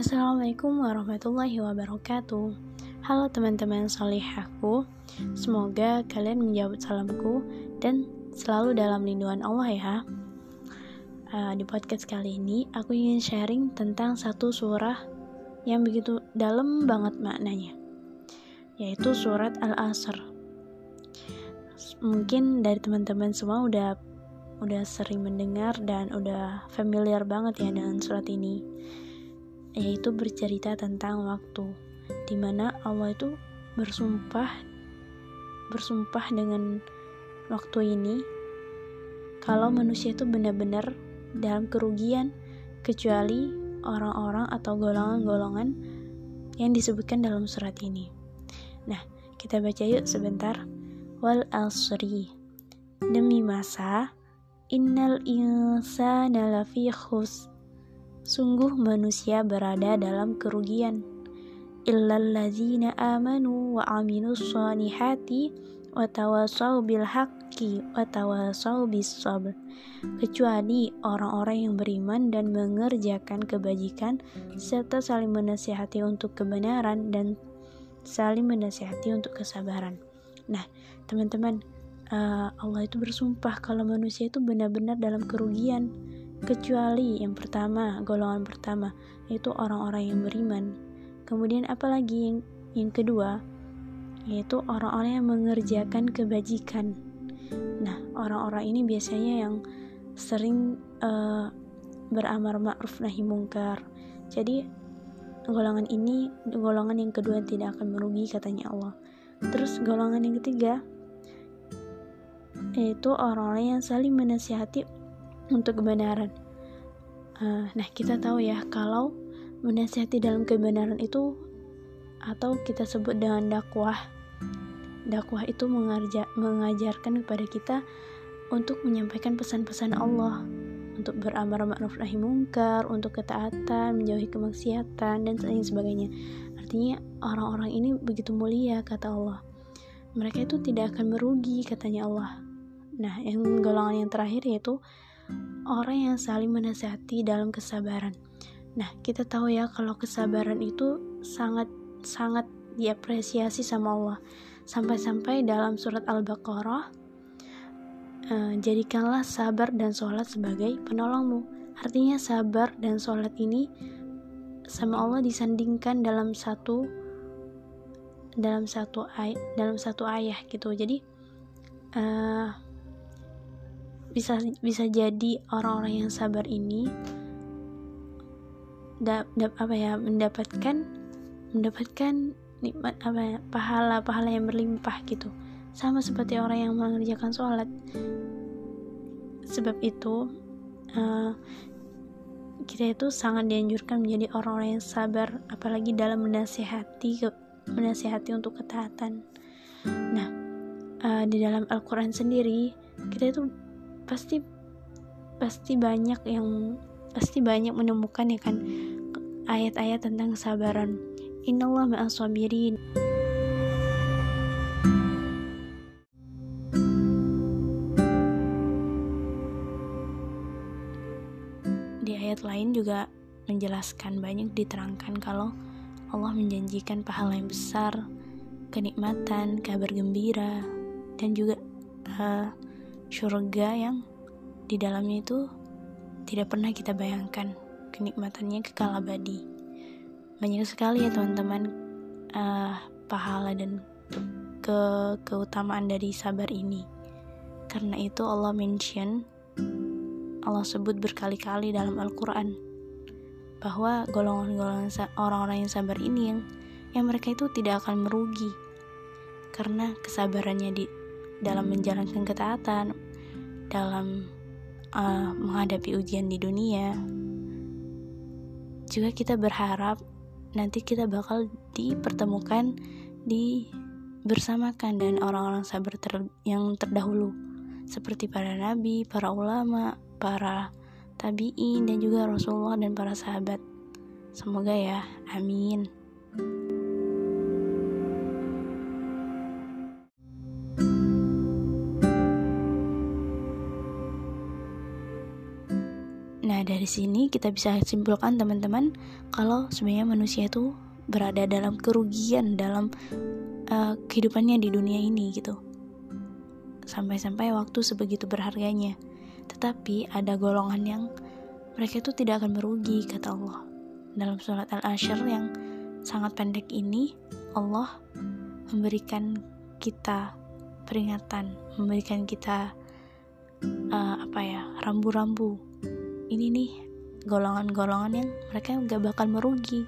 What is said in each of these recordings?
Assalamualaikum warahmatullahi wabarakatuh. Halo teman-teman solihahku Semoga kalian menjawab salamku Dan selalu dalam lindungan Allah ya. Uh, Di podcast kali ini Aku ingin sharing tentang satu surah Yang begitu dalam banget maknanya Yaitu surat Al-Asr. Mungkin dari teman-teman semua udah udah sering mendengar dan udah familiar banget ya dengan surat ini yaitu bercerita tentang waktu di mana Allah itu bersumpah bersumpah dengan waktu ini kalau manusia itu benar-benar dalam kerugian kecuali orang-orang atau golongan-golongan yang disebutkan dalam surat ini. Nah, kita baca yuk sebentar. Wal asri demi masa innal insana lafi khus Sungguh manusia berada dalam kerugian. Illalladzina amanu wa aminus wa bil wa. Kecuali orang-orang yang beriman dan mengerjakan kebajikan serta saling menasihati untuk kebenaran dan saling menasihati untuk kesabaran. Nah, teman-teman, uh, Allah itu bersumpah kalau manusia itu benar-benar dalam kerugian kecuali yang pertama, golongan pertama, yaitu orang-orang yang beriman. Kemudian apalagi yang yang kedua, yaitu orang-orang yang mengerjakan kebajikan. Nah, orang-orang ini biasanya yang sering uh, beramar ma'ruf nahi mungkar. Jadi golongan ini golongan yang kedua tidak akan merugi katanya Allah. Terus golongan yang ketiga yaitu orang-orang yang saling menasihati untuk kebenaran. Uh, nah, kita tahu ya kalau menasihati dalam kebenaran itu atau kita sebut dengan dakwah. Dakwah itu mengajar, mengajarkan kepada kita untuk menyampaikan pesan-pesan Allah, untuk beramar ma'ruf nahi mungkar, untuk ketaatan, menjauhi kemaksiatan dan lain sebagainya. Artinya orang-orang ini begitu mulia kata Allah. Mereka itu tidak akan merugi katanya Allah. Nah, yang golongan yang terakhir yaitu orang yang saling menasihati dalam kesabaran. Nah, kita tahu ya kalau kesabaran itu sangat sangat diapresiasi sama Allah. Sampai-sampai dalam surat Al-Baqarah uh, jadikanlah sabar dan sholat sebagai penolongmu. Artinya sabar dan sholat ini sama Allah disandingkan dalam satu dalam satu ay dalam satu ayah gitu. Jadi uh, bisa bisa jadi orang-orang yang sabar ini dap, dap apa ya mendapatkan mendapatkan nikmat apa ya pahala pahala yang berlimpah gitu. Sama seperti orang yang mengerjakan sholat. Sebab itu uh, kita itu sangat dianjurkan menjadi orang-orang yang sabar apalagi dalam menasihati menasihati untuk ketaatan. Nah uh, di dalam Al-Quran sendiri kita itu pasti pasti banyak yang pasti banyak menemukan ya kan ayat-ayat tentang kesabaran. Innallah ma'as sabirin. Di ayat lain juga menjelaskan banyak diterangkan kalau Allah menjanjikan pahala yang besar kenikmatan kabar gembira dan juga uh, surga yang di dalamnya itu tidak pernah kita bayangkan kenikmatannya kekal abadi. Banyak sekali ya teman-teman uh, pahala dan ke keutamaan dari sabar ini. Karena itu Allah mention Allah sebut berkali-kali dalam Al-Quran bahwa golongan-golongan orang-orang yang sabar ini yang yang mereka itu tidak akan merugi karena kesabarannya di dalam menjalankan ketaatan, dalam uh, menghadapi ujian di dunia. Juga kita berharap nanti kita bakal dipertemukan di bersamakan dan orang-orang sabar ter yang terdahulu seperti para nabi, para ulama, para tabi'in dan juga Rasulullah dan para sahabat. Semoga ya. Amin. Nah, dari sini kita bisa simpulkan teman-teman kalau sebenarnya manusia itu berada dalam kerugian dalam uh, kehidupannya di dunia ini gitu. Sampai-sampai waktu sebegitu berharganya. Tetapi ada golongan yang mereka itu tidak akan merugi kata Allah. Dalam surat Al-Asyr yang sangat pendek ini, Allah memberikan kita peringatan, memberikan kita uh, apa ya, rambu-rambu ini nih golongan-golongan yang mereka nggak bakal merugi.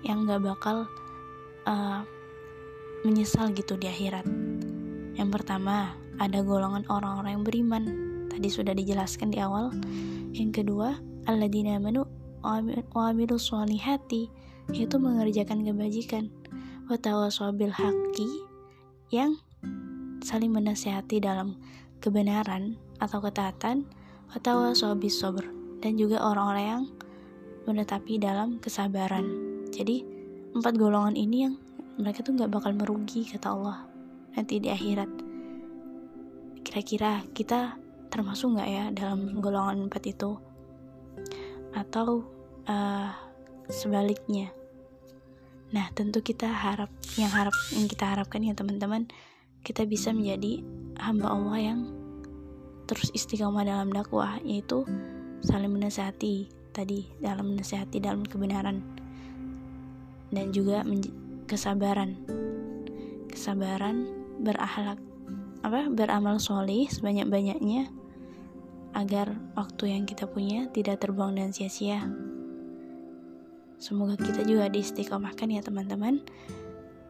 Yang nggak bakal uh, menyesal gitu di akhirat. Yang pertama ada golongan orang-orang yang beriman. Tadi sudah dijelaskan di awal. Yang kedua alladzina amanu wa amilu hati yaitu mengerjakan kebajikan. Wa tawasabil haqqi yang saling menasihati dalam kebenaran atau ketaatan atau sohbis sober dan juga orang-orang yang menetapi dalam kesabaran. Jadi empat golongan ini yang mereka tuh nggak bakal merugi kata Allah nanti di akhirat. Kira-kira kita termasuk nggak ya dalam golongan empat itu? Atau uh, sebaliknya? Nah tentu kita harap yang harap yang kita harapkan ya teman-teman kita bisa menjadi hamba Allah yang terus istiqomah dalam dakwah yaitu saling menasihati tadi dalam menasihati dalam kebenaran dan juga kesabaran. Kesabaran berakhlak apa beramal solih sebanyak-banyaknya agar waktu yang kita punya tidak terbuang dan sia-sia. Semoga kita juga diistiqomahkan ya teman-teman.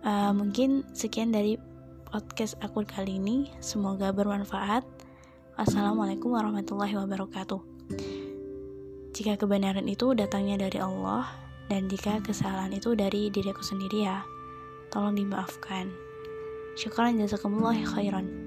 Uh, mungkin sekian dari podcast aku kali ini. Semoga bermanfaat Assalamualaikum warahmatullahi wabarakatuh. Jika kebenaran itu datangnya dari Allah dan jika kesalahan itu dari diriku sendiri ya, tolong dimaafkan. Syukran jazakumullah khairan.